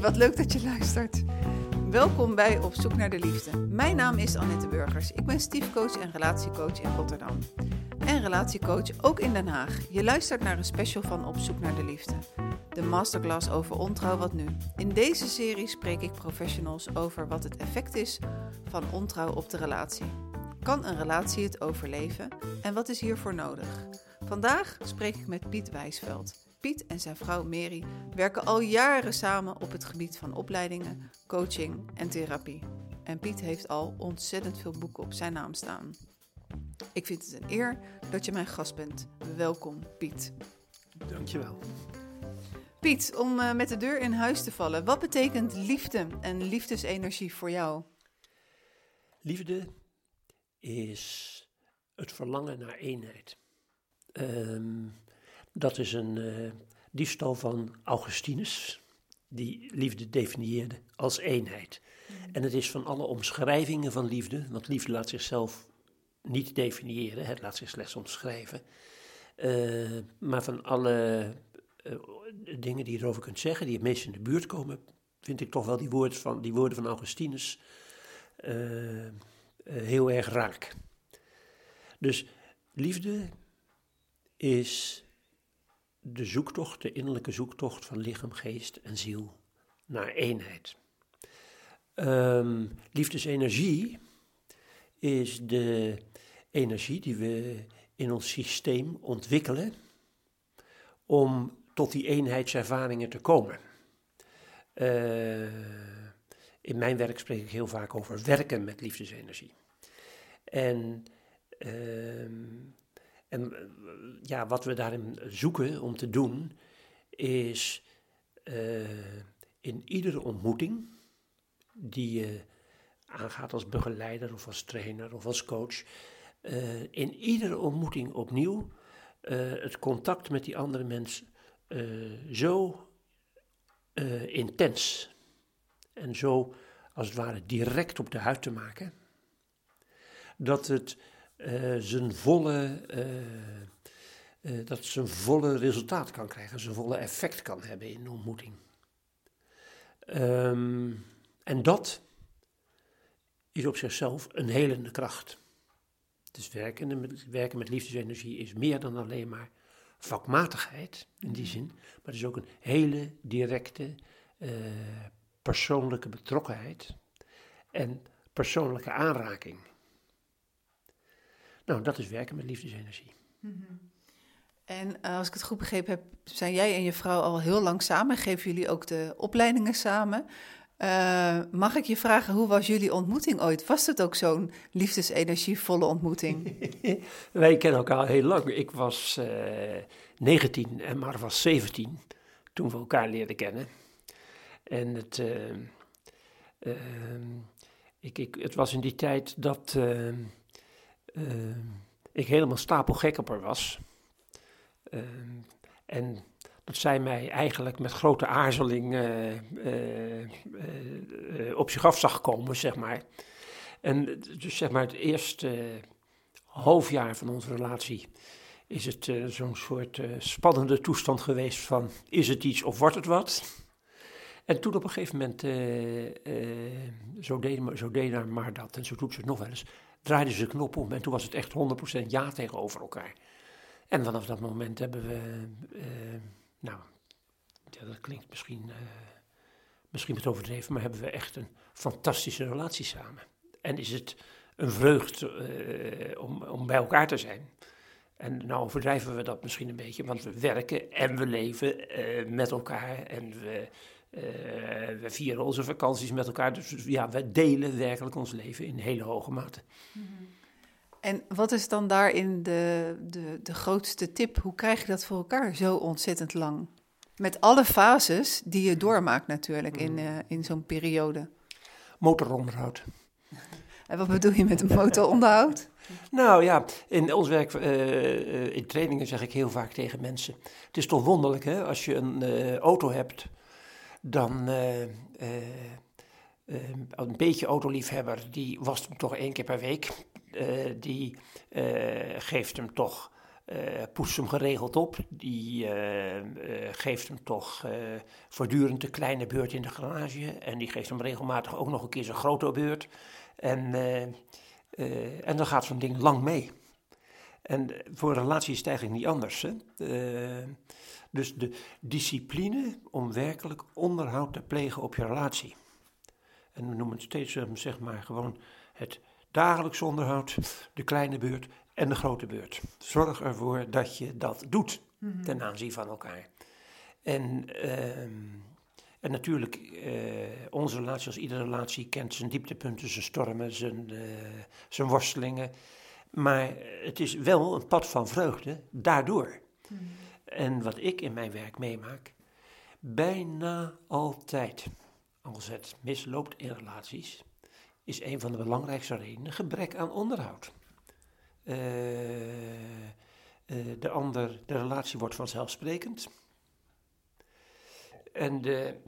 Wat leuk dat je luistert. Welkom bij Op Zoek naar de Liefde. Mijn naam is Annette Burgers. Ik ben stiefcoach en relatiecoach in Rotterdam. En relatiecoach ook in Den Haag. Je luistert naar een special van Op Zoek naar de Liefde. De masterclass over ontrouw wat nu. In deze serie spreek ik professionals over wat het effect is van ontrouw op de relatie. Kan een relatie het overleven en wat is hiervoor nodig? Vandaag spreek ik met Piet Wijsveld. Piet en zijn vrouw Mary werken al jaren samen op het gebied van opleidingen, coaching en therapie. En Piet heeft al ontzettend veel boeken op zijn naam staan. Ik vind het een eer dat je mijn gast bent. Welkom, Piet. Dankjewel. Piet, om uh, met de deur in huis te vallen, wat betekent liefde en liefdesenergie voor jou? Liefde is het verlangen naar eenheid. Um, dat is een uh, diefstal van Augustinus, die liefde definieerde als eenheid. En het is van alle omschrijvingen van liefde, want liefde laat zichzelf niet definiëren, het laat zich slechts omschrijven. Uh, maar van alle uh, dingen die je erover kunt zeggen, die het meest in de buurt komen, vind ik toch wel die, woord van, die woorden van Augustinus heel erg raak. Dus liefde is de zoektocht, de innerlijke zoektocht van lichaam, geest en ziel naar eenheid. Um, liefdesenergie is de energie die we in ons systeem ontwikkelen om tot die eenheidservaringen te komen. Uh, in mijn werk spreek ik heel vaak over werken met liefdesenergie. En uh, en eh, ja, wat we daarin zoeken om te doen, is uh, in iedere ontmoeting die je aangaat als begeleider of als trainer of als coach, uh, in iedere ontmoeting opnieuw het contact met die andere mens zo intens en zo als het ware direct op de huid te maken, dat het uh, zijn volle, uh, dat zijn volle resultaat kan krijgen, zijn volle effect kan hebben in de ontmoeting. Um, en dat is op zichzelf een helende kracht. Dus werken met, werken met liefdesenergie is meer dan alleen maar vakmatigheid in die zin, maar het is ook een hele directe persoonlijke betrokkenheid en persoonlijke aanraking. Nou, dat is werken met liefdesenergie. Mm En uh, als ik het goed begrepen heb, zijn jij en je vrouw al heel lang samen. Geven jullie ook de opleidingen samen? Uh, mag ik je vragen, hoe was jullie ontmoeting ooit? Was het ook zo'n liefdesenergievolle ontmoeting? Wij kennen elkaar heel lang. Ik was uh, eh, 19 en Mar was 17 toen we elkaar leerden kennen. En het, ik, ik, het was in die tijd dat uh, ik helemaal stapelgek op haar was. Uh, en dat zij mij eigenlijk met grote aarzeling uh, op zich af zag komen, zeg maar. En dus zeg maar het eerste halfjaar van onze relatie is het zo'n soort spannende toestand geweest van is het iets of wordt het wat? En toen op een gegeven moment, zo deed, zo deed maar dat en zo doet ze het nog wel eens, draaiden ze de knop om en toen was het echt 100% ja tegenover elkaar. En vanaf dat moment hebben we, uh, nou, ja, dat klinkt misschien, uh, misschien wat overdreven, maar hebben we echt een fantastische relatie samen. En is het een vreugd uh, om, om bij elkaar te zijn. En nou overdrijven we dat misschien een beetje, want we werken en we leven met elkaar en we we vieren onze vakanties met elkaar. Dus ja, we delen werkelijk ons leven in hele hoge mate. En wat is dan daarin de, de, de grootste tip? Hoe krijg je dat voor elkaar zo ontzettend lang? Met alle fases die je doormaakt natuurlijk in, uh, in zo'n periode. Motoronderhoud. En wat bedoel je met motoronderhoud? Nou ja, in ons werk, uh, in trainingen zeg ik heel vaak tegen mensen: Het is toch wonderlijk hè, als je een uh, auto hebt dan uh, uh, een beetje autoliefhebber, die wast hem toch één keer per week. die geeft hem toch poetst hem geregeld op. Die geeft hem toch voortdurend een kleine beurt in de garage. En die geeft hem regelmatig ook nog een keer zijn grote beurt. En, en dan gaat zo'n ding lang mee. En voor een relatie is het eigenlijk niet anders. Hè? Dus de discipline om werkelijk onderhoud te plegen op je relatie. En we noemen het steeds zeg maar gewoon het dagelijks onderhoud, de kleine beurt en de grote beurt. Zorg ervoor dat je dat doet mhm. ten aanzien van elkaar. En, ehm, en natuurlijk, uh, onze relatie als iedere relatie kent zijn dieptepunten, zijn stormen, zijn, uh, zijn worstelingen. Maar het is wel een pad van vreugde daardoor. Mhm. En wat ik in mijn werk meemaak, bijna altijd, als het misloopt in relaties, is een van de belangrijkste redenen gebrek aan onderhoud. Uh, de ander, de relatie wordt vanzelfsprekend. En de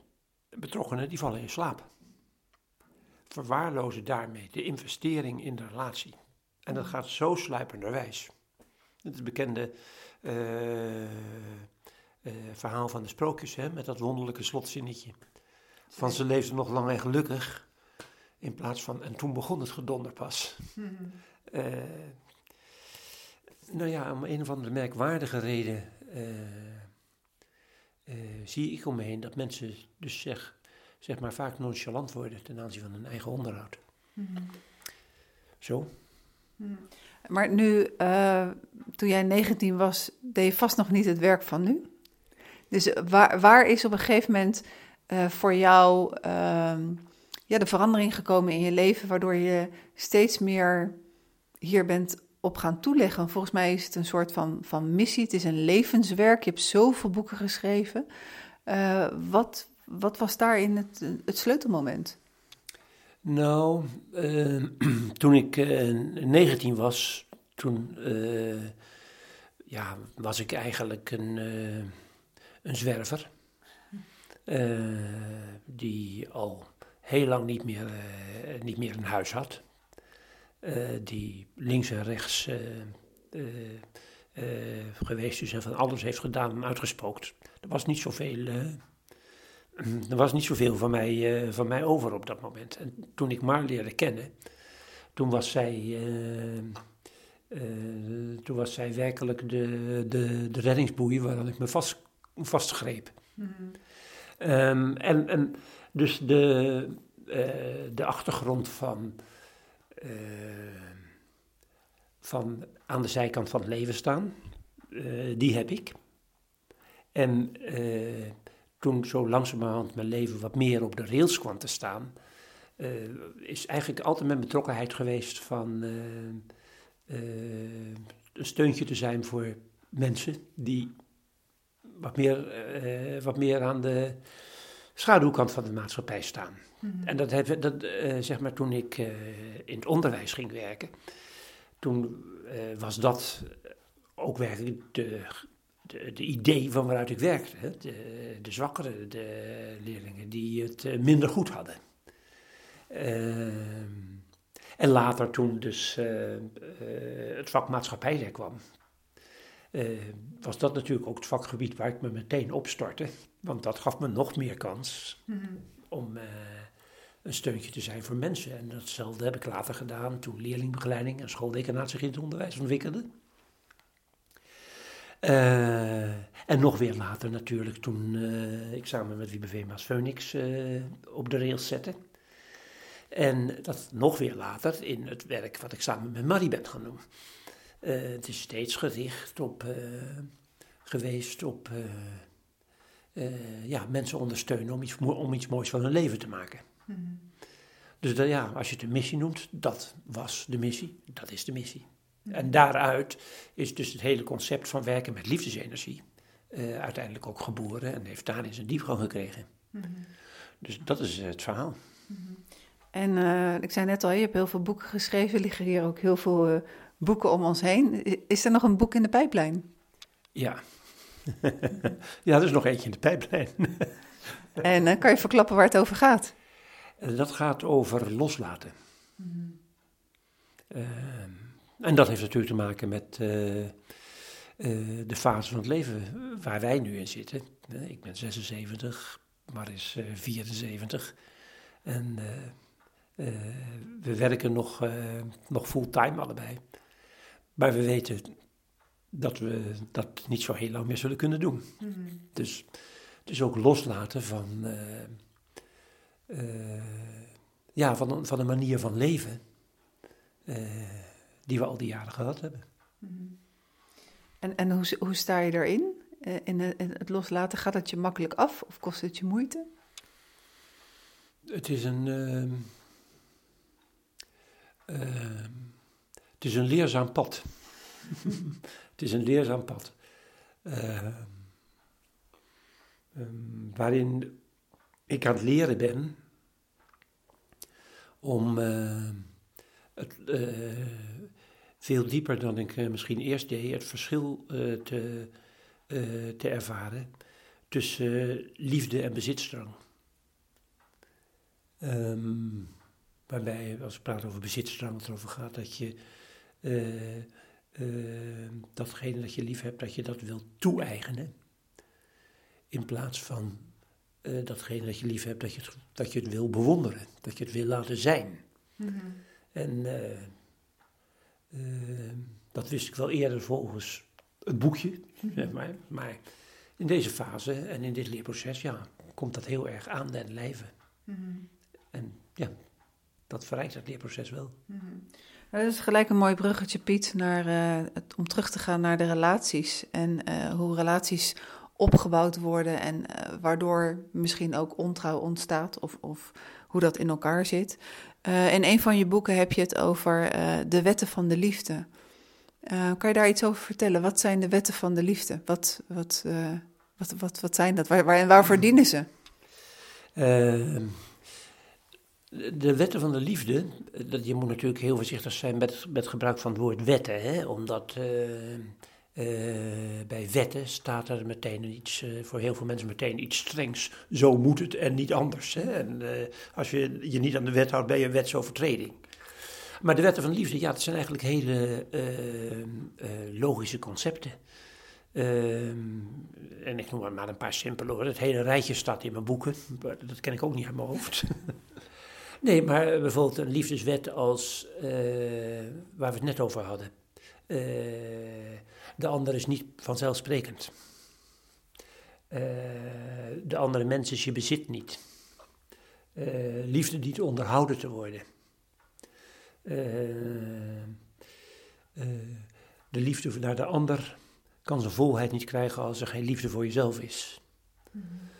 betrokkenen die vallen in slaap. Verwaarlozen daarmee de investering in de relatie. En dat gaat zo sluipenderwijs. Het bekende uh, uh, verhaal van de sprookjes, hè, met dat wonderlijke slotzinnetje. Van ze leefden nog lang en gelukkig. In plaats van, en toen begon het gedonder pas. Mm nou ja, om een of andere merkwaardige reden zie ik om me heen dat mensen dus zeg, zeg maar vaak nonchalant worden ten aanzien van hun eigen onderhoud. Mm Zo. Mm. Maar nu, uh, toen jij 19 was, deed je vast nog niet het werk van nu. Dus waar, waar is op een gegeven moment voor jou ehm, ja, de verandering gekomen in je leven, waardoor je steeds meer hier bent op gaan toeleggen. Volgens mij is het een soort van, van missie, het is een levenswerk. Je hebt zoveel boeken geschreven. Uh, wat, wat was daarin het, het sleutelmoment? Nou, uh, toen ik uh, eh, 19 was, toen ja, was ik eigenlijk een, een zwerver. die al heel lang niet meer, niet meer een huis had. Eh, die links en rechts geweest is en van alles heeft gedaan en uitgespookt. Er was niet zoveel, er was niet zoveel van, mij, van mij over op dat moment. En toen ik maar leerde kennen, toen was zij, toen was zij werkelijk de, de, de reddingsboei waaraan ik me vast, vastgreep. Mm en, en dus de, de achtergrond van van aan de zijkant van het leven staan. Die heb ik. En toen zo langzamerhand mijn leven wat meer op de rails kwam te staan, is eigenlijk altijd mijn betrokkenheid geweest van een steuntje te zijn voor mensen die wat meer, wat meer aan de schaduwkant van de maatschappij staan. Mhm. En dat, heeft, dat zeg maar toen ik in het onderwijs ging werken, toen was dat ook werkelijk de, de, de, idee van waaruit ik werkte. Hè? De, de zwakkere de leerlingen die het minder goed hadden. Ehm, en later toen dus het vak maatschappijleer kwam, was dat natuurlijk ook het vakgebied waar ik me meteen opstortte. Want dat gaf me nog meer kans mm om een steuntje te zijn voor mensen. En datzelfde heb ik later gedaan toen leerlingbegeleiding en schooldecanaat zich in het onderwijs ontwikkelde. Uh, en nog weer later natuurlijk toen uh, ik samen met Wiebe Veema's Phoenix uh, op de rails zette. En dat nog weer later in het werk wat ik samen met Marie ben gaan doen. het is steeds gericht op, geweest op ja, mensen ondersteunen om iets, om iets moois van hun leven te maken. Dus dat, ja, als je het een missie noemt, dat was de missie, dat is de missie. En daaruit is dus het hele concept van werken met liefdesenergie uh, uiteindelijk ook geboren en heeft daarin zijn diepgang gekregen. Dus dat is het verhaal. En uh, ik zei net al, je hebt heel veel boeken geschreven, liggen hier ook heel veel uh, boeken om ons heen. Is er nog een boek in de pijplijn? Ja. ja, er is nog eentje in de pijplijn. en kan je verklappen waar het over gaat? dat gaat over loslaten. Mm. En dat heeft natuurlijk te maken met, uh, de fase van het leven waar wij nu in zitten. ik ben 76, maar is 74. En we werken nog, nog fulltime allebei. Maar we weten dat we dat niet zo heel lang meer zullen kunnen doen. Mm Dus, dus ook loslaten van, ja, van, van een manier van leven uh, die we al die jaren gehad hebben. Mm En, en hoe, hoe sta je daarin? In, in het loslaten, gaat het je makkelijk af of kost het je moeite? Het is een, ehm, ehm, het is een leerzaam pad. Het is een leerzaam pad. Uh, um, waarin ik aan het leren ben om het, uh, veel dieper dan ik misschien eerst deed, het verschil te, te ervaren tussen liefde en bezitstrang. Um, waarbij, als we praten over bezitstrang, het erover gaat dat je uh, datgene dat je lief hebt, dat je dat wil toe-eigenen. In plaats van uh, datgene dat je lief hebt, dat je, het, dat je het wil bewonderen, dat je het wil laten zijn. Mm-hmm. En uh, dat wist ik wel eerder volgens het boekje, zeg maar. Maar in deze fase en in dit leerproces, ja, komt dat heel erg aan den lijve. Mm-hmm. En ja, dat verrijkt het leerproces wel. Dat is gelijk een mooi bruggetje, Piet, naar, uh, het, om terug te gaan naar de relaties. En uh, hoe relaties opgebouwd worden en uh, waardoor misschien ook ontrouw ontstaat of, of hoe dat in elkaar zit. In een van je boeken heb je het over de wetten van de liefde. kan je daar iets over vertellen? Wat zijn de wetten van de liefde? Wat, wat, wat, wat, wat zijn dat? Waar, waar, en waarvoor dienen ze? De wetten van de liefde, dat, je moet natuurlijk heel voorzichtig zijn met, met gebruik van het woord wetten. Hè? Omdat uh, bij wetten staat er meteen iets, uh, voor heel veel mensen meteen iets strengs. Zo moet het en niet anders. Hè? En als je je niet aan de wet houdt, ben je een wetsovertreding. Maar de wetten van de liefde, ja, dat zijn eigenlijk hele logische concepten. Ehm, en ik noem maar een paar simpele hoor. Het hele rijtje staat in mijn boeken. Dat ken ik ook niet uit mijn hoofd. Nee, maar bijvoorbeeld een liefdeswet als waar we het net over hadden. Uh, de ander is niet vanzelfsprekend. Uh, de andere mens is je bezit niet. liefde niet onderhouden te worden. de liefde naar de ander kan zijn volheid niet krijgen als er geen liefde voor jezelf is. Mm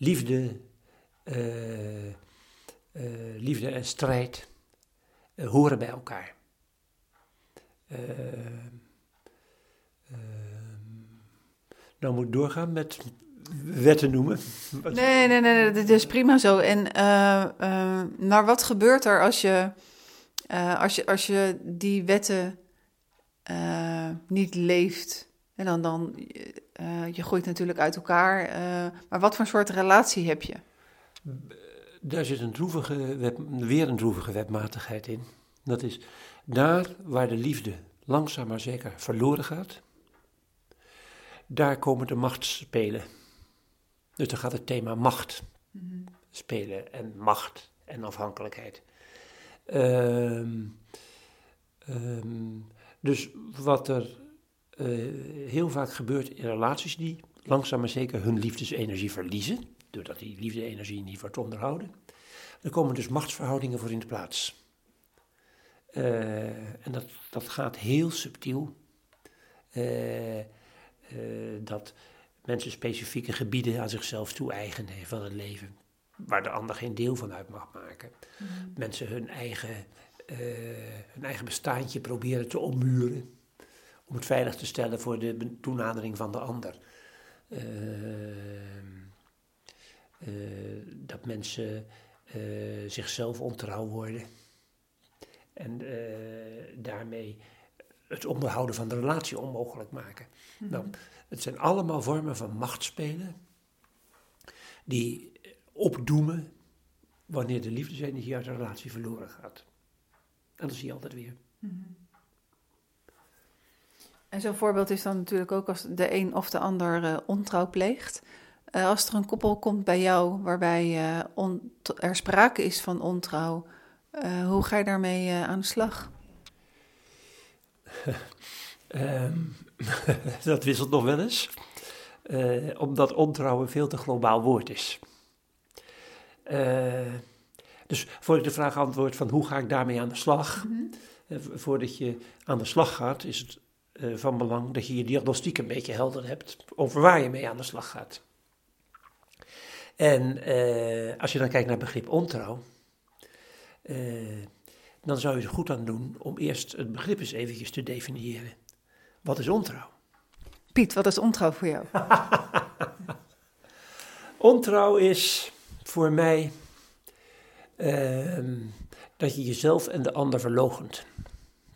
liefde, uh, uh, liefde en strijd uh, horen bij elkaar. nou moet ik doorgaan met wetten noemen. Nee, nee, nee, nee, dat is prima zo. En, maar wat gebeurt er als je, als je, als je die wetten niet leeft? En dan, dan uh, je groeit natuurlijk uit elkaar. Uh, maar wat voor soort relatie heb je? Daar zit een droevige web, weer een droevige webmatigheid in. Dat is daar waar de liefde langzaam maar zeker verloren gaat, daar komen de machtspelen. Dus dan gaat het thema macht mm-hmm. spelen en macht en afhankelijkheid. Um, um, dus wat er uh, heel vaak gebeurt in relaties die langzaam maar zeker hun liefdesenergie verliezen, doordat die liefdesenergie niet wordt onderhouden. Er komen dus machtsverhoudingen voor in de plaats. Uh, en dat, dat gaat heel subtiel. Uh, dat mensen specifieke gebieden aan zichzelf toe-eigenen van het leven, waar de ander geen deel van uit mag maken. Mm. Mensen hun eigen, hun eigen bestaantje proberen te ommuren om het veilig te stellen voor de toenadering van de ander. Uh, uh, dat mensen uh, zichzelf ontrouw worden en daarmee het onderhouden van de relatie onmogelijk maken. Mm Nou, het zijn allemaal vormen van machtspelen die opdoemen wanneer de liefdesenergie uit de relatie verloren gaat. En dat zie je altijd weer. En zo'n voorbeeld is dan natuurlijk ook als de een of de ander uh, ontrouw pleegt. Uh, als er een koppel komt bij jou waarbij uh, er sprake is van ontrouw, hoe ga je daarmee aan de slag? um, dat wisselt nog wel eens, omdat ontrouw een veel te globaal woord is. dus voordat ik de vraag antwoord van hoe ga ik daarmee aan de slag, mm -hmm. voordat je aan de slag gaat, is het uh, van belang dat je je diagnostiek een beetje helder hebt over waar je mee aan de slag gaat. En uh, als je dan kijkt naar het begrip ontrouw, uh, dan zou je er goed aan doen om eerst het begrip eens eventjes te definiëren. Wat is ontrouw? Piet, wat is ontrouw voor jou? ontrouw is voor mij ehm, dat je jezelf en de ander verlogent.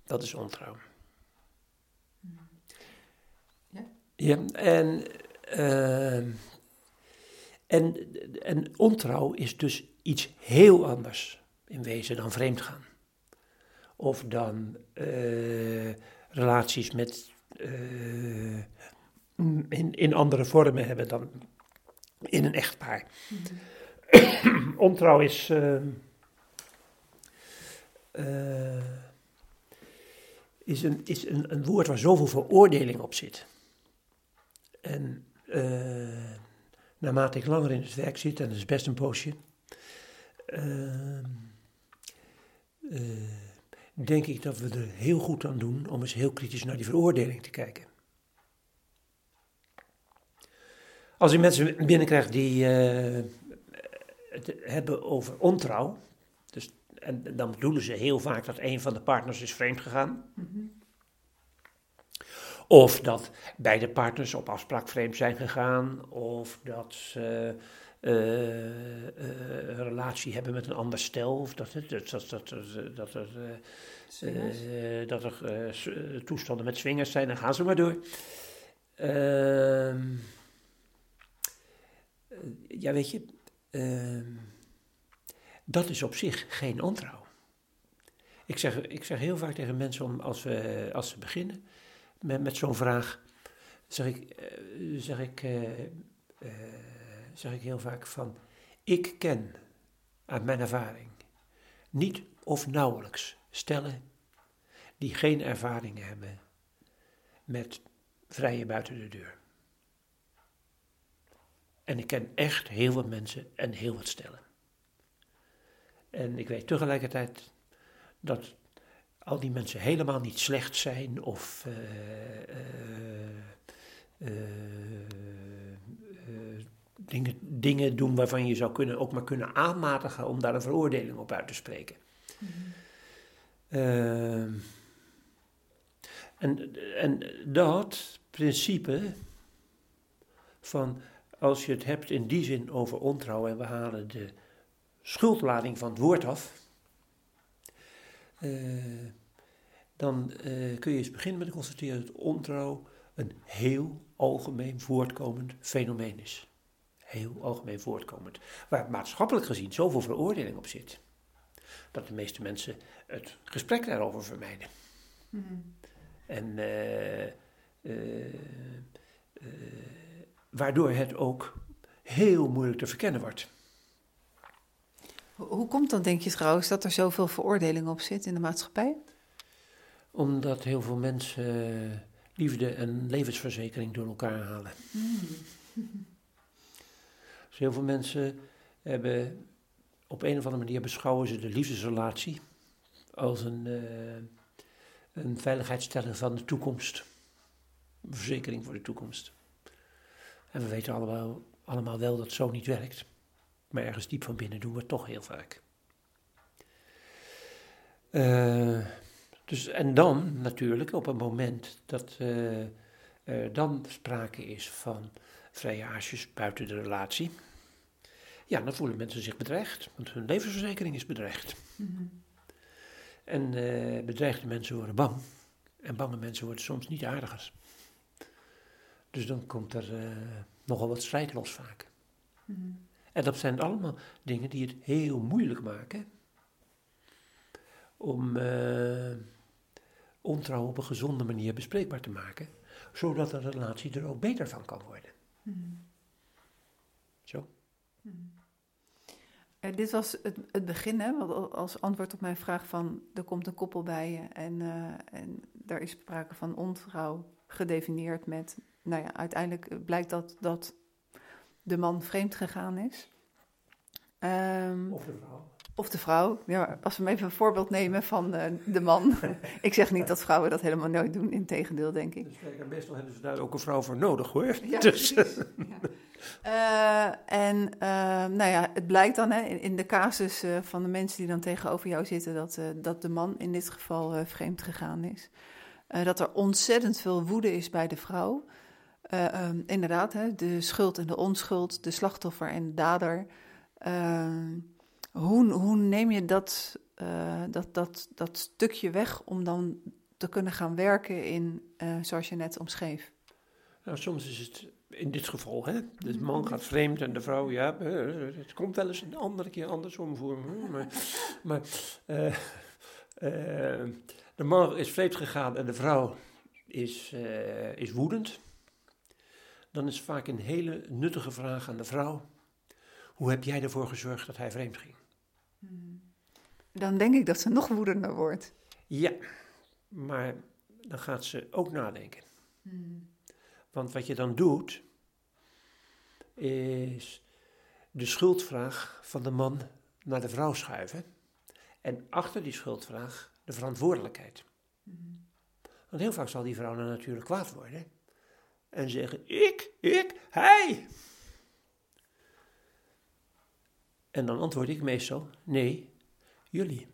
Dat is ontrouw. Ja, en, uh, en, en ontrouw is dus iets heel anders in wezen dan vreemdgaan. Of dan uh, relaties met, uh, in, in andere vormen hebben dan in een echtpaar. Mm-hmm. ontrouw is. Uh, is, een, is een woord waar zoveel veroordeling op zit. En uh, naarmate ik langer in het werk zit, en dat is best een poosje, uh, uh, denk ik dat we er heel goed aan doen om eens heel kritisch naar die veroordeling te kijken. Als je mensen binnenkrijgt die het hebben over ontrouw, dus, en dan bedoelen ze heel vaak dat een van de partners is vreemd gegaan. -hmm. Of dat beide partners op afspraak vreemd zijn gegaan, of dat ze uh, uh, een relatie hebben met een ander stel, of dat, dat, dat, dat, dat er, uh, dat er toestanden met swingers zijn, dan gaan ze maar door. Ehm, ja, weet je, ehm, dat is op zich geen ontrouw. Ik zeg, ik zeg heel vaak tegen mensen om, als, we, als ze beginnen met, zo'n vraag, zeg ik, uh, zeg, ik, uh, uh, zeg ik heel vaak van, ik ken uit mijn ervaring niet of nauwelijks stellen die geen ervaring hebben met vrije buiten de deur. En ik ken echt heel wat mensen en heel wat stellen. En ik weet tegelijkertijd dat al die mensen helemaal niet slecht zijn of uh, uh, dingen, dingen doen waarvan je zou kunnen, ook maar kunnen aanmatigen om daar een veroordeling op uit te spreken. Mm-hmm. en, en dat principe van als je het hebt in die zin over ontrouw en we halen de schuldlading van het woord af, dan uh, kun je eens beginnen met te constateren dat ontrouw een heel algemeen voortkomend fenomeen is. Heel algemeen voortkomend. Waar maatschappelijk gezien zoveel veroordeling op zit. Dat de meeste mensen het gesprek daarover vermijden. Mm. En uh, waardoor het ook heel moeilijk te verkennen wordt. Hoe komt dan, denk je trouwens, dat er zoveel veroordeling op zit in de maatschappij? Omdat heel veel mensen liefde en levensverzekering door elkaar halen. Mm. Dus heel veel mensen hebben op een of andere manier beschouwen ze de liefdesrelatie als een, uh, een veiligheidsstelling van de toekomst. Een verzekering voor de toekomst. En we weten allemaal, allemaal wel dat het zo niet werkt. Maar ergens diep van binnen doen we het toch heel vaak. Uh, dus, en dan natuurlijk op een moment dat uh, er dan sprake is van vrijages buiten de relatie. Ja, dan voelen mensen zich bedreigd, want hun levensverzekering is bedreigd. Mm-hmm. En uh, bedreigde mensen worden bang. En bange mensen worden soms niet aardiger. Dus dan komt er nogal wat strijd los vaak. Mm-hmm. En dat zijn allemaal dingen die het heel moeilijk maken om, uh, ontrouw op een gezonde manier bespreekbaar te maken, zodat de relatie er ook beter van kan worden. Zo. Eh, dit was het, het begin, hè, want als antwoord op mijn vraag van er komt een koppel bij je en, eh, en daar is sprake van ontrouw gedefinieerd met, nou ja, uiteindelijk blijkt dat, dat de man vreemd gegaan is. Ehm, Of de vrouw. of de vrouw. Ja, als we hem even een voorbeeld nemen van eh, de man. Ik zeg niet dat vrouwen dat helemaal nooit doen, integendeel, denk ik. Dus kijk, meestal hebben ze daar ook een vrouw voor nodig hoor. Ja, dus, precies. Ja. Eh, en eh, nou ja, het blijkt dan hè, in, in de casus eh, van de mensen die dan tegenover jou zitten, dat, eh, dat de man in dit geval eh, vreemd gegaan is. Eh, dat er ontzettend veel woede is bij de vrouw. Eh, ehm, inderdaad, hè, de schuld en de onschuld, de slachtoffer en de dader. Ehm, hoe, hoe neem je dat, eh, dat, dat, dat stukje weg om dan te kunnen gaan werken in, eh, zoals je net omschreef? nou, soms is het in dit geval, hè, de man gaat vreemd en de vrouw, ja, het komt wel eens een andere keer andersom voor me. Maar, maar de man is vreemd gegaan en de vrouw is, is woedend. Dan is vaak een hele nuttige vraag aan de vrouw. Hoe heb jij ervoor gezorgd dat hij vreemd ging? Dan denk ik dat ze nog woedender wordt. Ja, maar dan gaat ze ook nadenken. Want wat je dan doet, is de schuldvraag van de man naar de vrouw schuiven. En achter die schuldvraag de verantwoordelijkheid. Want heel vaak zal die vrouw dan natuurlijk kwaad worden. En zeggen, ik, ik, hij. En dan antwoord ik meestal, nee, jullie.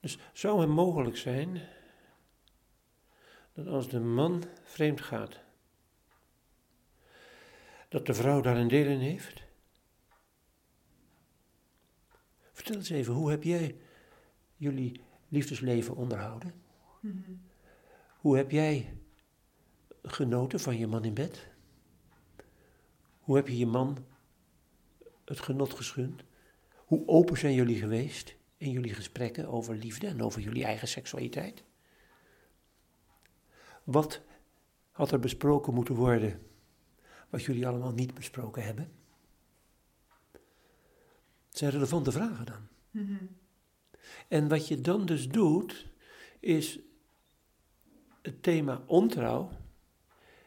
Dus zou het mogelijk zijn dat als de man vreemd gaat, dat de vrouw daar een deel in heeft? Vertel eens even, hoe heb jij jullie liefdesleven onderhouden? Hoe heb jij genoten van je man in bed? Hoe heb je je man het genot geschund? Hoe open zijn jullie geweest in jullie gesprekken over liefde en over jullie eigen seksualiteit? Wat had er besproken moeten worden wat jullie allemaal niet besproken hebben? Het zijn relevante vragen dan. En wat je dan dus doet, is het thema ontrouw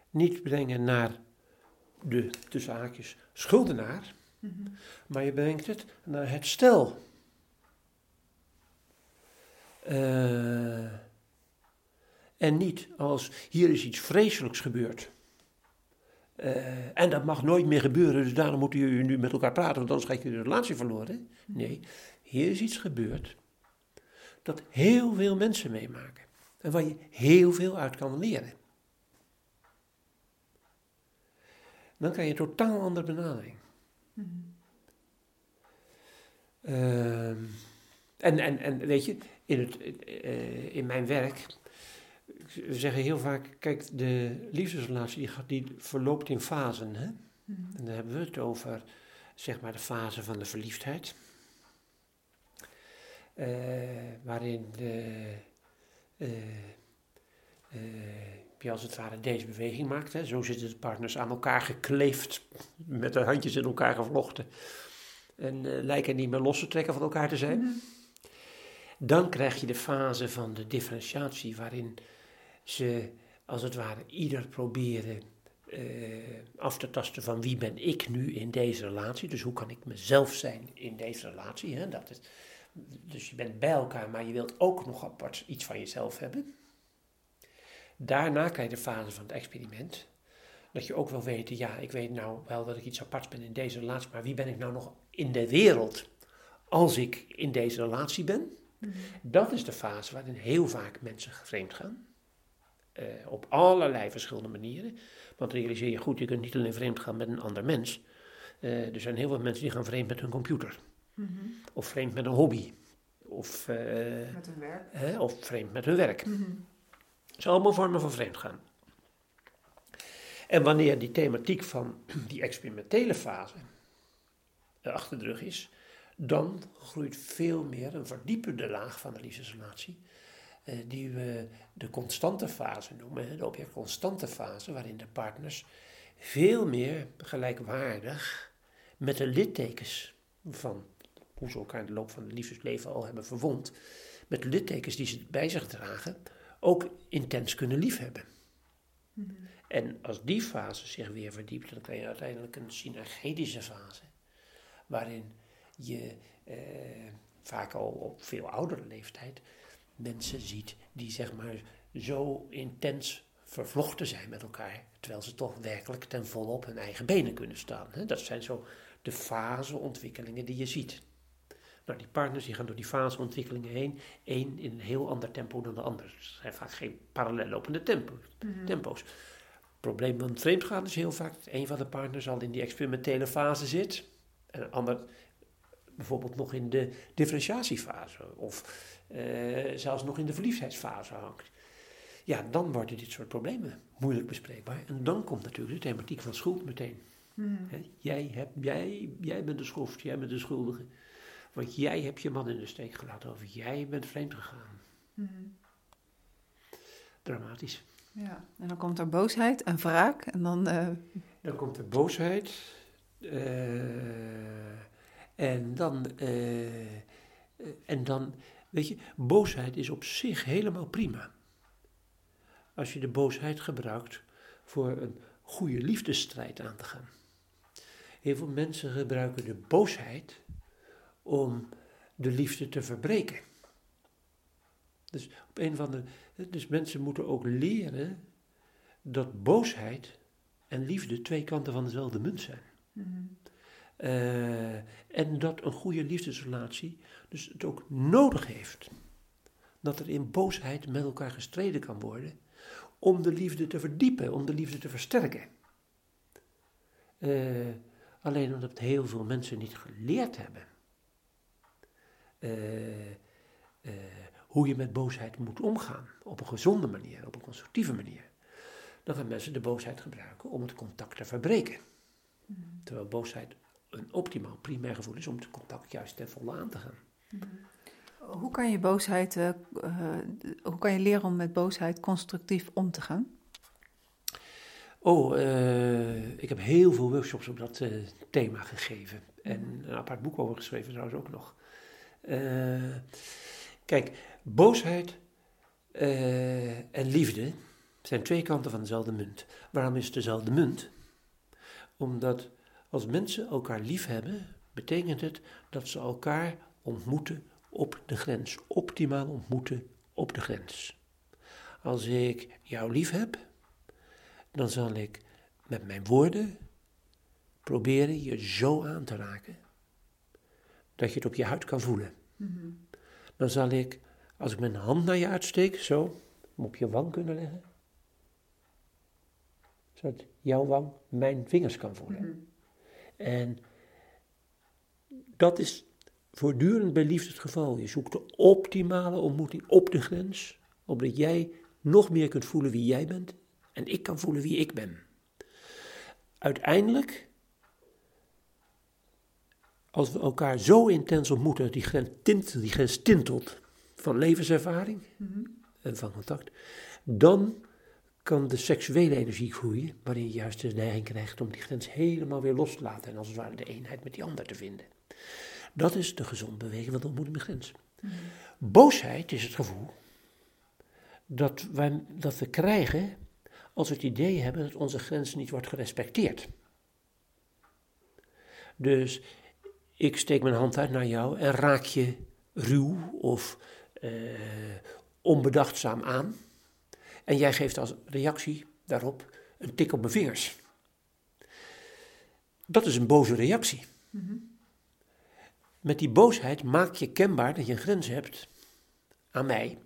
niet brengen naar de, tussen haakjes, schuldenaar, maar je brengt het naar het stel. Eh, en niet als hier is iets vreselijks gebeurd. Eh, en dat mag nooit meer gebeuren, dus daarom moeten jullie nu met elkaar praten, want anders ga je de relatie verloren. Nee, hier is iets gebeurd dat heel veel mensen meemaken. En waar je heel veel uit kan leren. Dan krijg je een totaal andere benadering. Ehm, en, en, en weet je, in, het, eh, in mijn werk, we zeggen heel vaak, kijk, de liefdesrelatie die, gaat, die verloopt in fasen. Hè? En dan hebben we het over, zeg maar, de fase van de verliefdheid. Eh, waarin de, je als het ware deze beweging maakt. Hè? Zo zitten de partners aan elkaar gekleefd, met de handjes in elkaar gevlochten. En eh, lijken niet meer los te trekken van elkaar te zijn. Dan krijg je de fase van de differentiatie, waarin ze als het ware ieder proberen eh, af te tasten van wie ben ik nu in deze relatie. Dus hoe kan ik mezelf zijn in deze relatie. Hè? Dat is, dus je bent bij elkaar, maar je wilt ook nog apart iets van jezelf hebben. Daarna krijg je de fase van het experiment. Dat je ook wil weten, ja, ik weet nou wel dat ik iets aparts ben in deze relatie, maar wie ben ik nou nog in de wereld als ik in deze relatie ben? Dat is de fase waarin heel vaak mensen vreemd gaan. Eh, op allerlei verschillende manieren. Want realiseer je goed, je kunt niet alleen vreemd gaan met een ander mens. Eh, er zijn heel veel mensen die gaan vreemd met hun computer. Of vreemd met een hobby. Of, eh, Met hun werk. hè, of vreemd met hun werk. Het zijn allemaal vormen van vreemd gaan. En wanneer die thematiek van die experimentele fase achter de rug is, dan groeit veel meer een verdiepende laag van de liefdesrelatie, eh, die we de constante fase noemen, de object-constante fase, waarin de partners veel meer gelijkwaardig met de littekens van hoe ze elkaar in de loop van het liefdesleven al hebben verwond, met littekens die ze bij zich dragen, ook intens kunnen liefhebben. Mm En als die fase zich weer verdiept, dan krijg je uiteindelijk een synergetische fase, waarin je eh, vaak al op veel oudere leeftijd mensen ziet die zeg maar zo intens vervlochten zijn met elkaar, terwijl ze toch werkelijk ten volle op hun eigen benen kunnen staan. Dat zijn zo de faseontwikkelingen die je ziet. Die partners die gaan door die faseontwikkelingen heen, één in een heel ander tempo dan de ander. Er zijn vaak geen parallel lopende tempo, mhm. tempo's. Het probleem van vreemdgaan is heel vaak dat een van de partners al in die experimentele fase zit, en een ander bijvoorbeeld nog in de differentiatiefase of uh, zelfs nog in de verliefdheidsfase hangt. Ja, dan worden dit soort problemen moeilijk bespreekbaar. En dan komt natuurlijk de thematiek van schuld meteen. Hmm. jij, hebt, jij, jij bent de schroef, jij bent de schuldige. Want jij hebt je man in de steek gelaten of jij bent vreemd gegaan. Hmm. Dramatisch. Ja, en dan komt er boosheid en wraak en dan... Uh... Dan komt er boosheid uh, en dan... Uh, en dan, weet je, boosheid is op zich helemaal prima. Als je de boosheid gebruikt voor een goede liefdesstrijd aan te gaan. Heel veel mensen gebruiken de boosheid om de liefde te verbreken. Dus, op een van de, dus mensen moeten ook leren dat boosheid en liefde twee kanten van dezelfde munt zijn. Mm en dat een goede liefdesrelatie dus het ook nodig heeft dat er in boosheid met elkaar gestreden kan worden om de liefde te verdiepen, om de liefde te versterken. Uh, alleen omdat heel veel mensen niet geleerd hebben hoe je met boosheid moet omgaan. Op een gezonde manier, op een constructieve manier. Dan gaan mensen de boosheid gebruiken om het contact te verbreken. Mm. Terwijl boosheid een optimaal primair gevoel is om het contact juist ten volle aan te gaan. Mm. Hoe kan je boosheid, uh, hoe kan je leren om met boosheid constructief om te gaan? Oh, ik heb heel veel workshops op dat thema gegeven. En een apart boek over geschreven trouwens ook nog. Uh, kijk, boosheid uh, en liefde zijn twee kanten van dezelfde munt. Waarom is het dezelfde munt? Omdat als mensen elkaar lief hebben, betekent het dat ze elkaar ontmoeten op de grens. Optimaal ontmoeten op de grens. Als ik jou lief heb, dan zal ik met mijn woorden proberen je zo aan te raken dat je het op je huid kan voelen. Mhm. Dan zal ik, als ik mijn hand naar je uitsteek, zo, hem op je wang kunnen leggen. Zodat jouw wang mijn vingers kan voelen. Mhm. En dat is voortdurend bij liefde het geval. Je zoekt de optimale ontmoeting op de grens, opdat jij nog meer kunt voelen wie jij bent en ik kan voelen wie ik ben. Uiteindelijk als we elkaar zo intens ontmoeten dat die grens, tint, die grens tintelt van levenservaring mhm. en van contact, dan kan de seksuele energie groeien, waarin je juist de neiging krijgt om die grens helemaal weer los te laten en als het ware de eenheid met die ander te vinden. Dat is de gezond bewegen van de ontmoeting met grens. Mhm. Boosheid is het gevoel dat, wij, dat we krijgen als we het idee hebben dat onze grens niet wordt gerespecteerd. Dus ik steek mijn hand uit naar jou en raak je ruw of uh, onbedachtzaam aan. En jij geeft als reactie daarop een tik op mijn vingers. Dat is een boze reactie. Met die boosheid maak je kenbaar dat je een grens hebt aan mij.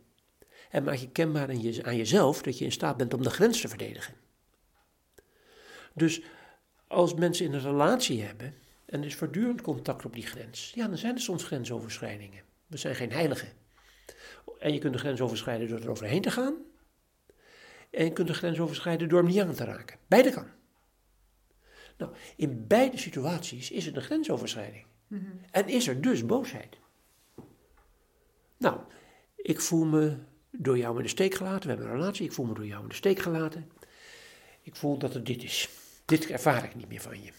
En maak je kenbaar aan, aan jezelf dat je in staat bent om de grens te verdedigen. Dus als mensen in een relatie hebben en er is voortdurend contact op die grens. Ja, dan zijn er soms grensoverschrijdingen. We zijn geen heiligen. En je kunt de grens overschrijden door er overheen te gaan. En je kunt de grens overschrijden door hem niet aan te raken. Beide kan. Nou, in beide situaties is het een grensoverschrijding. En is er dus boosheid. Nou, ik voel me door jou in de steek gelaten. We hebben een relatie. Ik voel me door jou in de steek gelaten. Ik voel dat het dit is. Dit ervaar ik niet meer van je.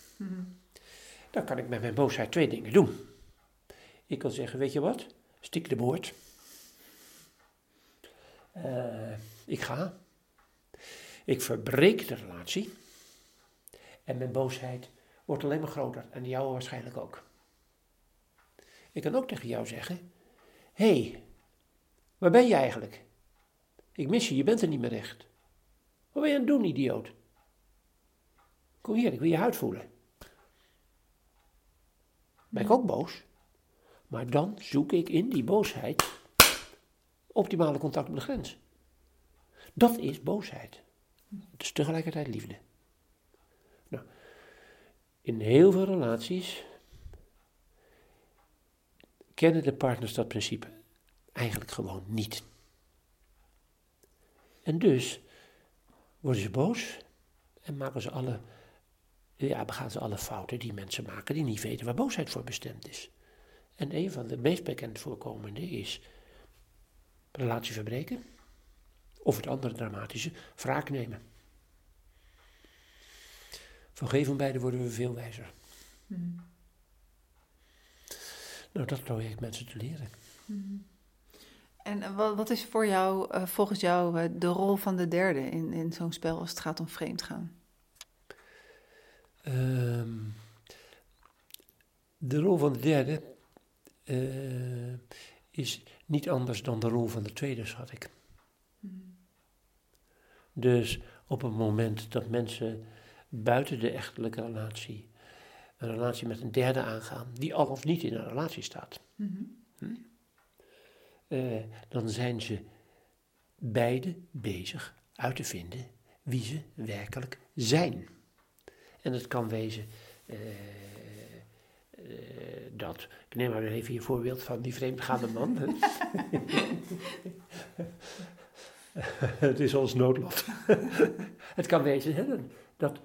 Dan kan ik met mijn boosheid twee dingen doen. Ik kan zeggen, weet je wat? Stik de boord. Uh, ik ga. Ik verbreek de relatie. En mijn boosheid wordt alleen maar groter. En die jouwe waarschijnlijk ook. Ik kan ook tegen jou zeggen: Hé, hey, waar ben je eigenlijk? Ik mis je, je bent er niet meer echt. Wat ben je aan het doen, idioot? Kom hier, ik wil je huid voelen. Ben ik ook boos? Maar dan zoek ik in die boosheid optimale contact met de grens. Dat is boosheid. Het is tegelijkertijd liefde. Nou, in heel veel relaties kennen de partners dat principe eigenlijk gewoon niet. En dus worden ze boos en maken ze alle, ja, begaan ze alle fouten die mensen maken die niet weten waar boosheid voor bestemd is. En een van de meest bekend voorkomende is relatie verbreken. Of het andere dramatische, wraak nemen. Van geen van beide worden we veel wijzer. Mm. Nou, dat probeer ik mensen te leren. Mm. En wat, wat, is voor jou, uh, volgens jou, uh, de rol van de derde in, in zo'n spel als het gaat om vreemdgaan? De rol van de derde uh, is niet anders dan de rol van de tweede, schat ik. Mm. Dus op het moment dat mensen buiten de echtelijke relatie een relatie met een derde aangaan, die al of niet in een relatie staat, mm-hmm. hm? uh, dan zijn ze beide bezig uit te vinden wie ze werkelijk zijn. En het kan wezen uh, dat, ik neem maar even je voorbeeld van die vreemdgaande man. het is ons noodlot. het kan wezen hè, dat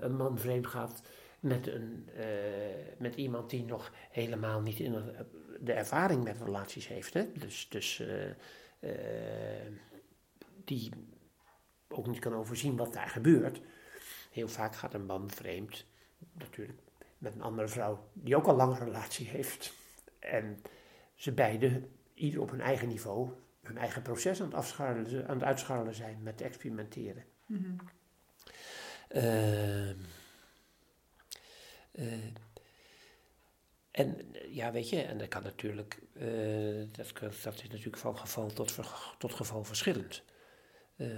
een man vreemd gaat met, een, met iemand die nog helemaal niet in de ervaring met relaties heeft. Hè? Dus, dus uh, die ook niet kan overzien wat daar gebeurt. Heel vaak gaat een man vreemd, natuurlijk met een andere vrouw die ook al lang een relatie heeft. En ze beiden, ieder op hun eigen niveau, hun eigen proces aan het, afscharrelen, aan het uitscharrelen zijn met experimenteren. Mm en ja, weet je, en dat kan natuurlijk, uh, dat, dat is natuurlijk van geval tot, tot geval verschillend. Uh,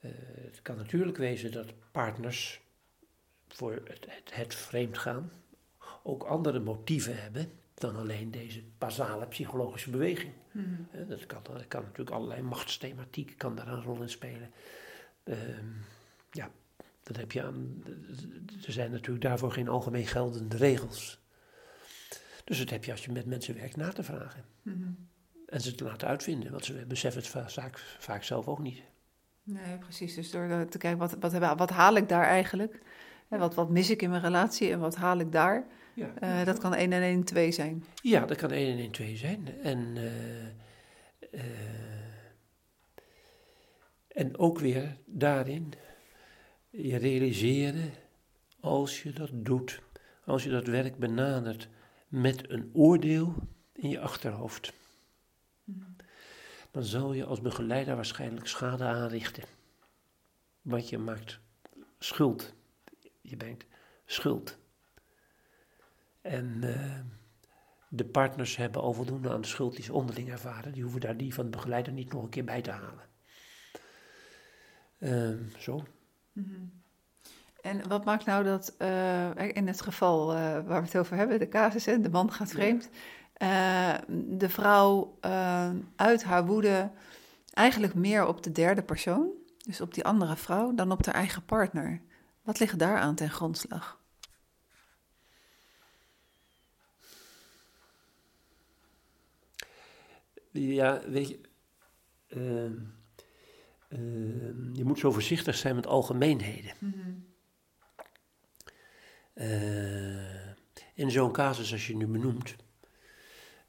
het kan natuurlijk wezen dat partners voor het, het, het vreemdgaan ook andere motieven hebben dan alleen deze basale psychologische beweging. Mm. dat, kan, dat kan natuurlijk allerlei machtsthematiek kan daar een rol in spelen. Ehm, ja, dat heb je aan, er zijn natuurlijk daarvoor geen algemeen geldende regels. Dus dat heb je als je met mensen werkt na te vragen. Mhm. En ze te laten uitvinden, want ze beseffen het vaak, vaak zelf ook niet. Nee, precies. Dus door te kijken, wat, wat, wat haal ik daar eigenlijk? Wat, wat mis ik in mijn relatie en wat haal ik daar? Ja, uh, dat kan 1 en 1 2 zijn. Ja, dat kan 1 en 1 2 zijn. En, uh, uh, en ook weer daarin je realiseren, als je dat doet, als je dat werk benadert, met een oordeel in je achterhoofd. Dan zal je als begeleider waarschijnlijk schade aanrichten. Want je maakt schuld. Je brengt schuld. En uh, de partners hebben al voldoende aan de schuld die ze onderling ervaren. Die hoeven daar die van de begeleider niet nog een keer bij te halen. Uh, zo. Mm -hmm. En wat maakt nou dat uh, in het geval uh, waar we het over hebben, de casus, de man gaat vreemd, de vrouw uit haar woede eigenlijk meer op de derde persoon, dus op die andere vrouw, dan op haar eigen partner? Wat ligt daar aan ten grondslag? Ja, weet je, ehm, ehm, je moet zo voorzichtig zijn met algemeenheden. Mm -hmm. Uh, in zo'n casus als je nu benoemt,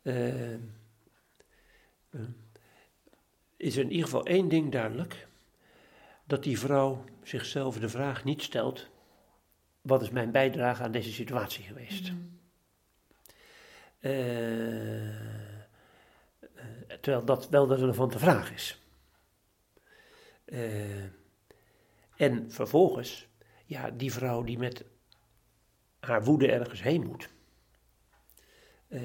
uh, is er in ieder geval één ding duidelijk. Dat die vrouw zichzelf de vraag niet stelt, wat is mijn bijdrage aan deze situatie geweest? Mm. terwijl dat wel de relevante vraag is. en vervolgens, ja, die vrouw die met haar woede ergens heen moet, uh,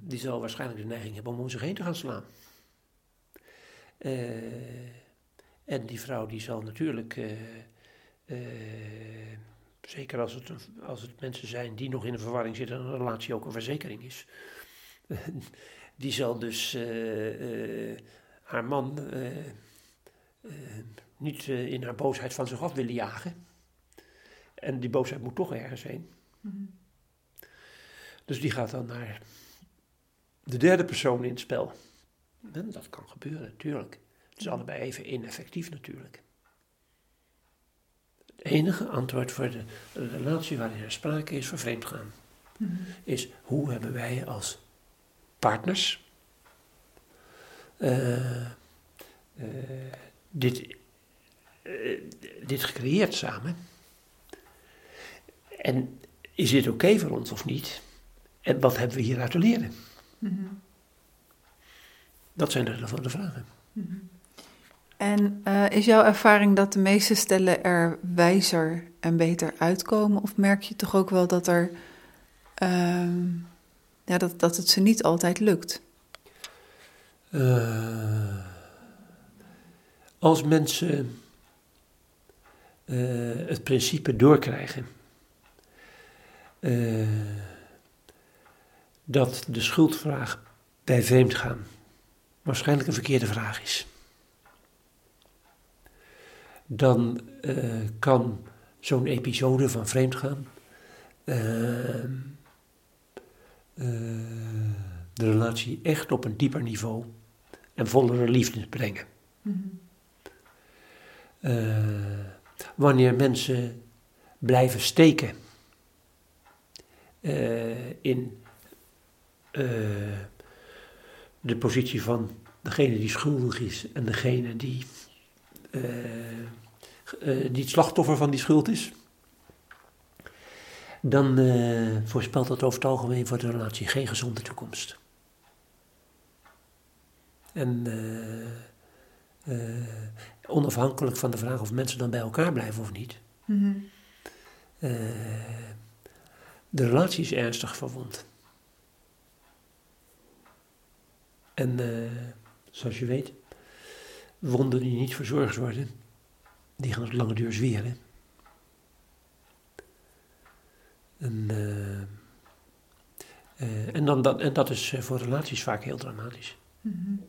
die zal waarschijnlijk de neiging hebben om om zich heen te gaan slaan. Uh, en die vrouw die zal natuurlijk, uh, zeker als het, als het mensen zijn die nog in een verwarring zitten en een relatie ook een verzekering is, die zal dus haar man niet in haar boosheid van zich af willen jagen. En die boosheid moet toch ergens heen. Mhm. Dus die gaat dan naar de derde persoon in het spel. En dat kan gebeuren, natuurlijk. Het is allebei even ineffectief natuurlijk. Het enige antwoord voor de, relatie waarin er sprake is van vreemdgaan, mm is hoe hebben wij als partners uh, uh, dit, uh, dit gecreëerd samen. En is dit oké voor ons of niet? En wat hebben we hieruit te leren? Mm Dat zijn de relevante vragen. Mm En uh, is jouw ervaring dat de meeste stellen er wijzer en beter uitkomen? Of merk je toch ook wel dat, er, uh, ja, dat, dat het ze niet altijd lukt? Uh, als mensen eh, het principe doorkrijgen dat de schuldvraag bij vreemdgaan waarschijnlijk een verkeerde vraag is. Dan uh, kan zo'n episode van vreemdgaan uh, de relatie echt op een dieper niveau en vollere liefde brengen. Mm wanneer mensen blijven steken in de positie van degene die schuldig is en degene die, die het slachtoffer van die schuld is, dan voorspelt dat over het algemeen voor de relatie geen gezonde toekomst. En onafhankelijk van de vraag of mensen dan bij elkaar blijven of niet. Mm -hmm de relatie is ernstig verwond. En uh, zoals je weet, wonden die niet verzorgd worden, die gaan op lange duur zweren. En, uh, uh, en, dan, dat, en dat is voor relaties vaak heel dramatisch. -hmm.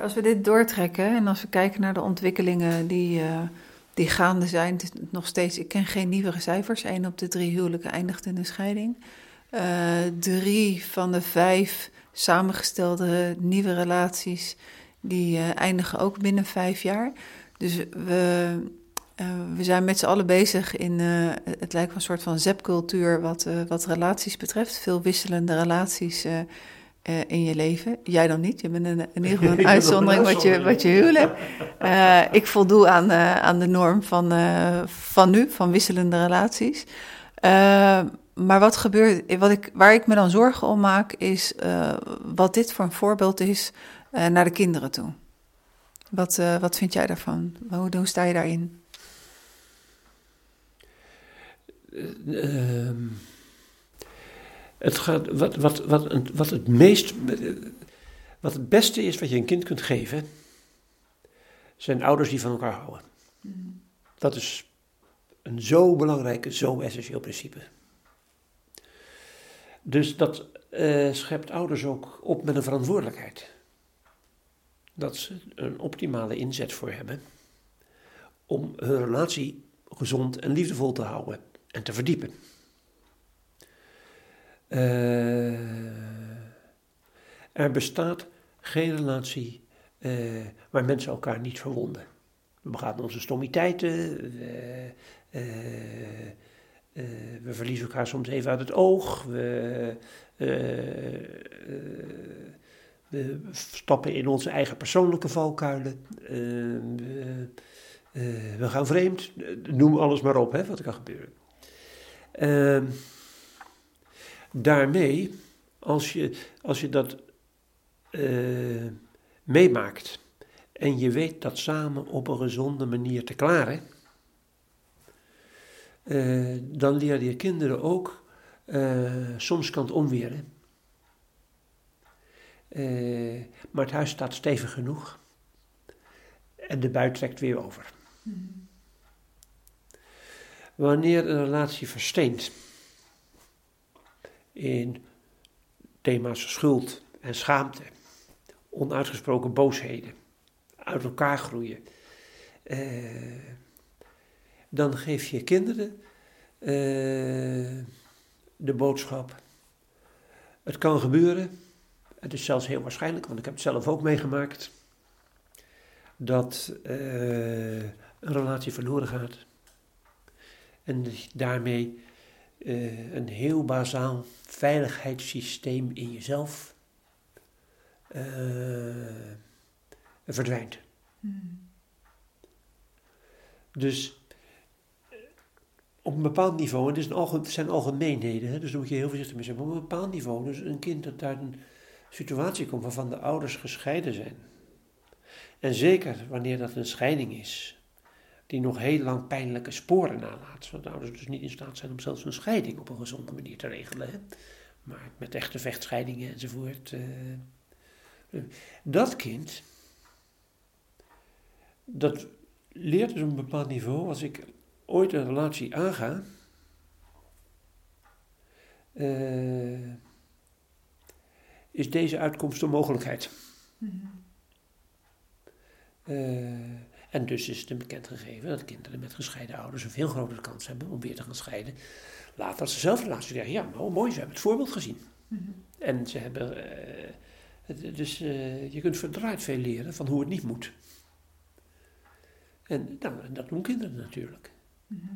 Als we dit doortrekken en als we kijken naar de ontwikkelingen die die gaande zijn. Nog steeds, ik ken geen nieuwere cijfers. Eén op de drie huwelijken eindigt in een scheiding. Drie van de vijf samengestelde nieuwe relaties, die uh, eindigen ook binnen vijf jaar. Dus we, uh, we zijn met z'n allen bezig in, het lijkt wel een soort van zepcultuur wat, wat relaties betreft. Veel wisselende relaties in je leven. Jij dan niet. Je bent een, in ieder geval een uitzondering wat je, wat je huwelijk. Ik voldoe aan, aan de norm van, van nu, van wisselende relaties. maar wat gebeurt, wat ik, waar ik me dan zorgen om maak, is wat dit voor een voorbeeld is naar de kinderen toe. Wat, wat vind jij daarvan? Hoe, hoe sta je daarin? Ehm, het gaat, wat, wat, wat, wat het meest, wat het beste is wat je een kind kunt geven, zijn ouders die van elkaar houden. Mm. Dat is een zo belangrijk, zo essentieel principe. Dus dat uh, schept ouders ook op met een verantwoordelijkheid. Dat ze een optimale inzet voor hebben om hun relatie gezond en liefdevol te houden en te verdiepen. Uh, er bestaat geen relatie uh, waar mensen elkaar niet verwonden. We begaan onze stommiteiten, uh, we verliezen elkaar soms even uit het oog. We, we stappen in onze eigen persoonlijke valkuilen. We, we, gaan vreemd. Noem alles maar op, hè, wat er kan gebeuren. Ehm, daarmee, als je, als je dat meemaakt en je weet dat samen op een gezonde manier te klaren, dan leren je kinderen ook, soms kan het omweren. Uh, maar het huis staat stevig genoeg en de buit trekt weer over. Wanneer een relatie versteent in thema's schuld en schaamte, onuitgesproken boosheden, uit elkaar groeien. Uh, dan geef je kinderen uh, de boodschap. Het kan gebeuren, het is zelfs heel waarschijnlijk, want ik heb het zelf ook meegemaakt, dat uh, een relatie verloren gaat. En daarmee een heel bazaal veiligheidssysteem in jezelf verdwijnt. Hmm. Dus eh, op een bepaald niveau, en het, zijn algemeenheden, hè, dus daar moet je heel voorzichtig mee zijn, maar op een bepaald niveau, dus een kind dat uit een situatie komt waarvan de ouders gescheiden zijn. En zeker wanneer dat een scheiding is, die nog heel lang pijnlijke sporen nalaat, zodat de ouders dus niet in staat zijn om zelfs een scheiding op een gezonde manier te regelen, maar met echte vechtscheidingen enzovoort. Uh, dat kind dat leert dus op een bepaald niveau, als ik ooit een relatie aanga, uh, is deze uitkomst een mogelijkheid. Mm en dus is het een bekend gegeven dat kinderen met gescheiden ouders een veel grotere kans hebben om weer te gaan scheiden. Later als ze zelf relatie krijgen, ja, maar mooi, ze hebben het voorbeeld gezien. Mm En ze hebben, uh, dus je kunt verdraaid veel leren van hoe het niet moet. En nou, dat doen kinderen natuurlijk. Mhm.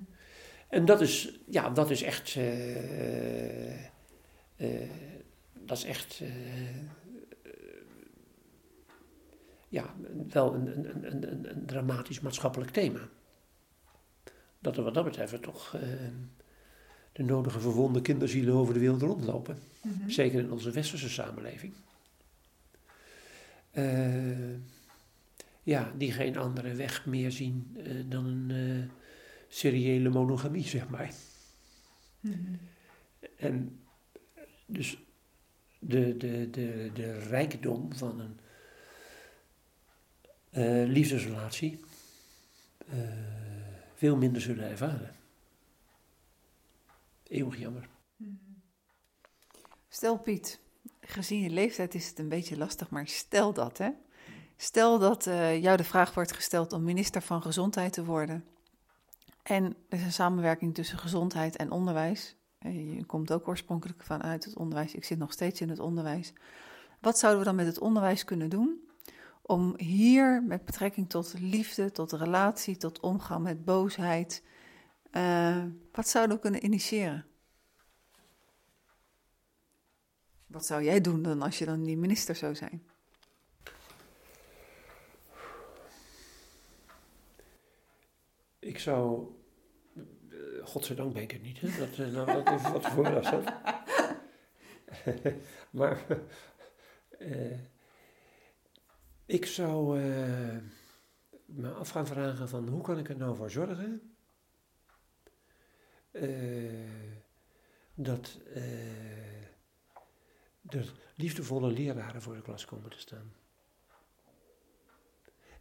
En dat is, ja, dat is echt, uh, dat is echt, uh, ja, wel een, een, een, een, dramatisch maatschappelijk thema. Dat er wat dat betreft toch de nodige verwonde kinderzielen over de wereld rondlopen. Mm Zeker in onze westerse samenleving. Uh, ja, die geen andere weg meer zien uh, dan een seriële monogamie, zeg maar. Mm-hmm. En dus de, de, de, de rijkdom van een uh, liefdesrelatie veel minder zullen ervaren. Eeuwig jammer. Mm-hmm. Stel Piet, gezien je leeftijd is het een beetje lastig, maar stel dat hè Stel dat uh, jou de vraag wordt gesteld om minister van Gezondheid te worden. En er is een samenwerking tussen gezondheid en onderwijs. Eh, je komt ook oorspronkelijk vanuit het onderwijs. Ik zit nog steeds in het onderwijs. Wat zouden we dan met het onderwijs kunnen doen om hier met betrekking tot liefde, tot relatie, tot omgang met boosheid, uh, wat zouden we kunnen initiëren? Wat zou jij doen dan als je dan die minister zou zijn? Ik zou. Godzijdank ben ik het niet, hè? Dat, uh, nou, dat even wat voor afzet. maar. Uh, ik zou me af gaan vragen: van hoe kan ik er nou voor zorgen dat er liefdevolle leraren voor de klas komen te staan.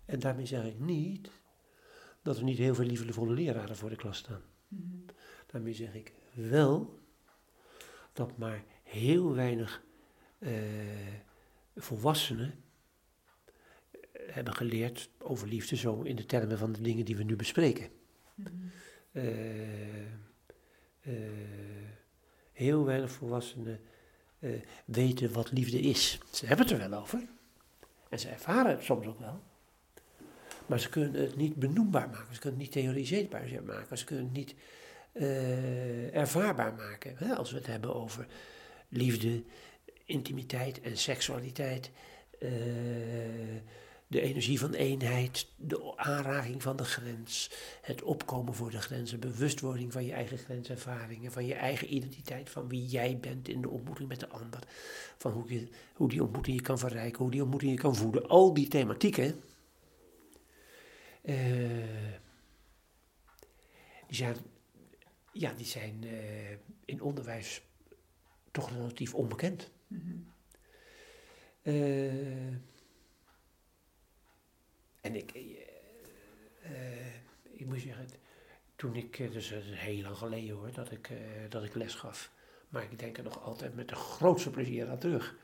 En daarmee zeg ik niet dat er niet heel veel liefdevolle leraren voor de klas staan. Mm Daarmee zeg ik wel dat maar heel weinig uh, volwassenen eh, hebben geleerd over liefde, zo in de termen van de dingen die we nu bespreken. Mm heel weinig volwassenen weten wat liefde is. Ze hebben het er wel over. En ze ervaren het soms ook wel. Maar ze kunnen het niet benoembaar maken, ze kunnen het niet theoriseerbaar maken, ze kunnen het niet eh, ervaarbaar maken. Hè? Als we het hebben over liefde, intimiteit en seksualiteit. eh, de energie van eenheid, de aanraking van de grens, het opkomen voor de grenzen, bewustwording van je eigen grenservaringen, van je eigen identiteit, van wie jij bent in de ontmoeting met de ander, van hoe, je, hoe die ontmoeting je kan verrijken, hoe die ontmoeting je kan voeden. Al die thematieken, eh, die zijn, ja, die zijn eh, in onderwijs toch relatief onbekend. Eh, en ik, ik moet zeggen, toen ik, dus dat is heel lang geleden hoor, dat ik, dat ik les gaf. Maar ik denk er nog altijd met de grootste plezier aan terug.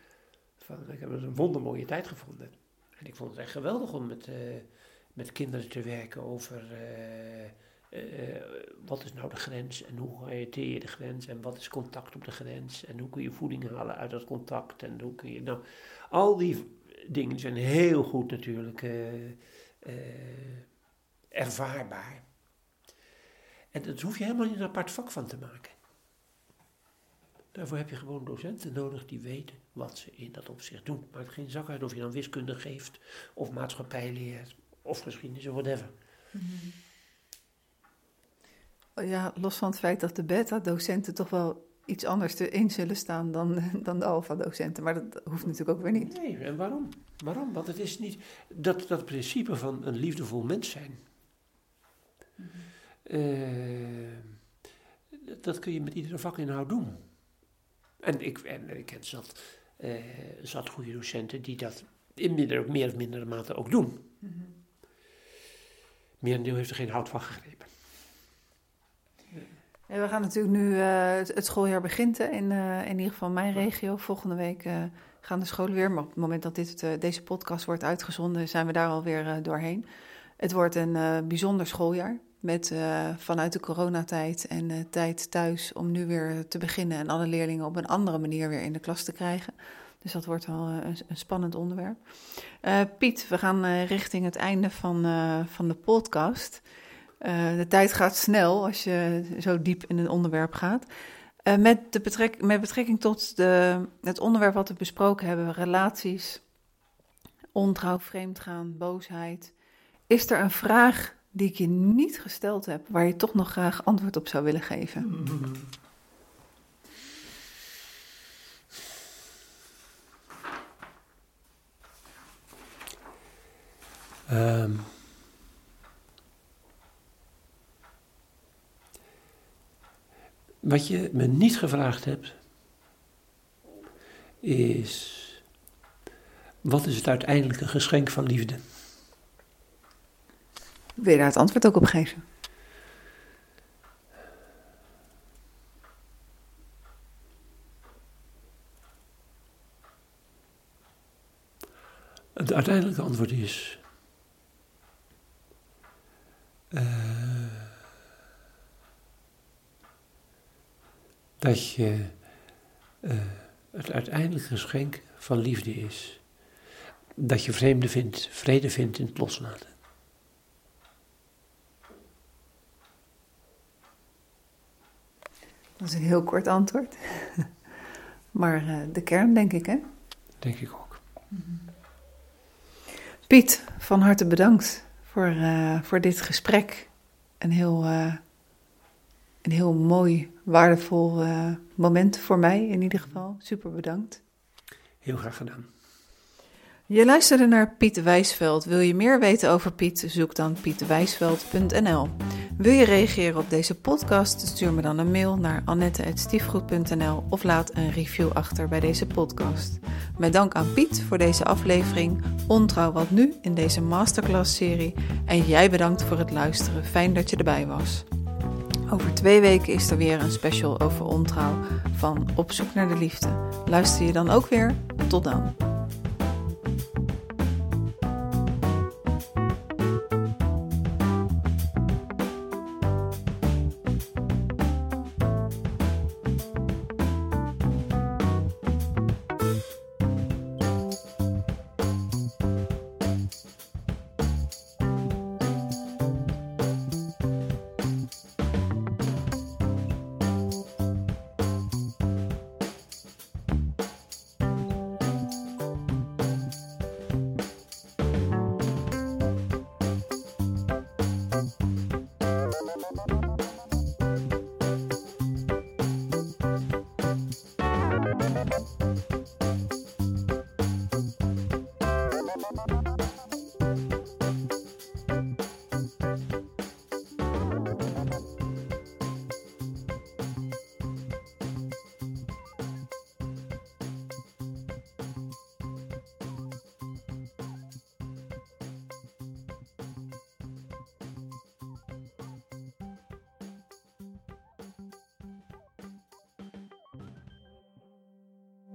Van, ik heb een wondermooie tijd gevonden. En ik vond het echt geweldig om met, met kinderen te werken over eh, eh, wat is nou de grens en hoe oriënteer je de grens en wat is contact op de grens en hoe kun je voeding halen uit dat contact en hoe kun je nou al die dingen zijn heel goed natuurlijk eh, eh, ervaarbaar. En dat hoef je helemaal niet een apart vak van te maken. Daarvoor heb je gewoon docenten nodig die weten wat ze in dat opzicht doen. Maakt geen zak uit of je dan wiskunde geeft, of maatschappij leert, of geschiedenis, of whatever. Ja, los van het feit dat de beta-docenten toch wel iets anders erin zullen staan dan, dan de alfa-docenten. Maar dat hoeft natuurlijk ook weer niet. Nee, en waarom? Waarom? Want het is niet dat, dat principe van een liefdevol mens zijn. eh, dat kun je met iedere vakinhoud doen. En ik, en ik ken zat, eh, zat goede docenten die dat in minder, meer of mindere mate ook doen. Merendeel heeft er geen hout van gegrepen. Ja, we gaan natuurlijk nu, eh, het, het schooljaar begint hè, in, eh, in ieder geval mijn regio. Volgende week eh, gaan de scholen weer, maar op het moment dat dit, deze podcast wordt uitgezonden, zijn we daar alweer doorheen. Het wordt een bijzonder schooljaar met vanuit de coronatijd en tijd thuis om nu weer te beginnen en alle leerlingen op een andere manier weer in de klas te krijgen. Dus dat wordt wel eh, een, spannend onderwerp. Eh, Piet, we gaan eh, richting het einde van, van de podcast. De tijd gaat snel als je zo diep in een onderwerp gaat. Met, de betrek, met betrekking tot de, het onderwerp wat we besproken hebben, relaties, ontrouw, vreemdgaan, boosheid. Is er een vraag die ik je niet gesteld heb, waar je toch nog graag antwoord op zou willen geven? Ehm, wat je me niet gevraagd hebt, is wat is het uiteindelijke geschenk van liefde? Wil je daar het antwoord ook op geven? Het uiteindelijke antwoord is. Eh, dat je eh, het uiteindelijke geschenk van liefde is. Dat je vreemde vindt, vrede vindt in het loslaten. Dat is een heel kort antwoord. maar eh, de kern, denk ik, hè? Denk ik ook. Piet, van harte bedankt voor, eh, voor dit gesprek. Een heel, eh, een heel mooi, waardevol eh, moment voor mij in ieder geval. Super bedankt. Heel graag gedaan. Je luisterde naar Piet Wijsveld. Wil je meer weten over Piet? Zoek dan pietwijsveld.nl. Wil je reageren op deze podcast? Stuur me dan een mail naar annette.stiefgoed.nl of laat een review achter bij deze podcast. Met dank aan Piet voor deze aflevering. Ontrouw wat nu in deze masterclass-serie. En jij bedankt voor het luisteren. Fijn dat je erbij was. Over twee weken is er weer een special over ontrouw van Op zoek naar de liefde. Luister je dan ook weer? Tot dan.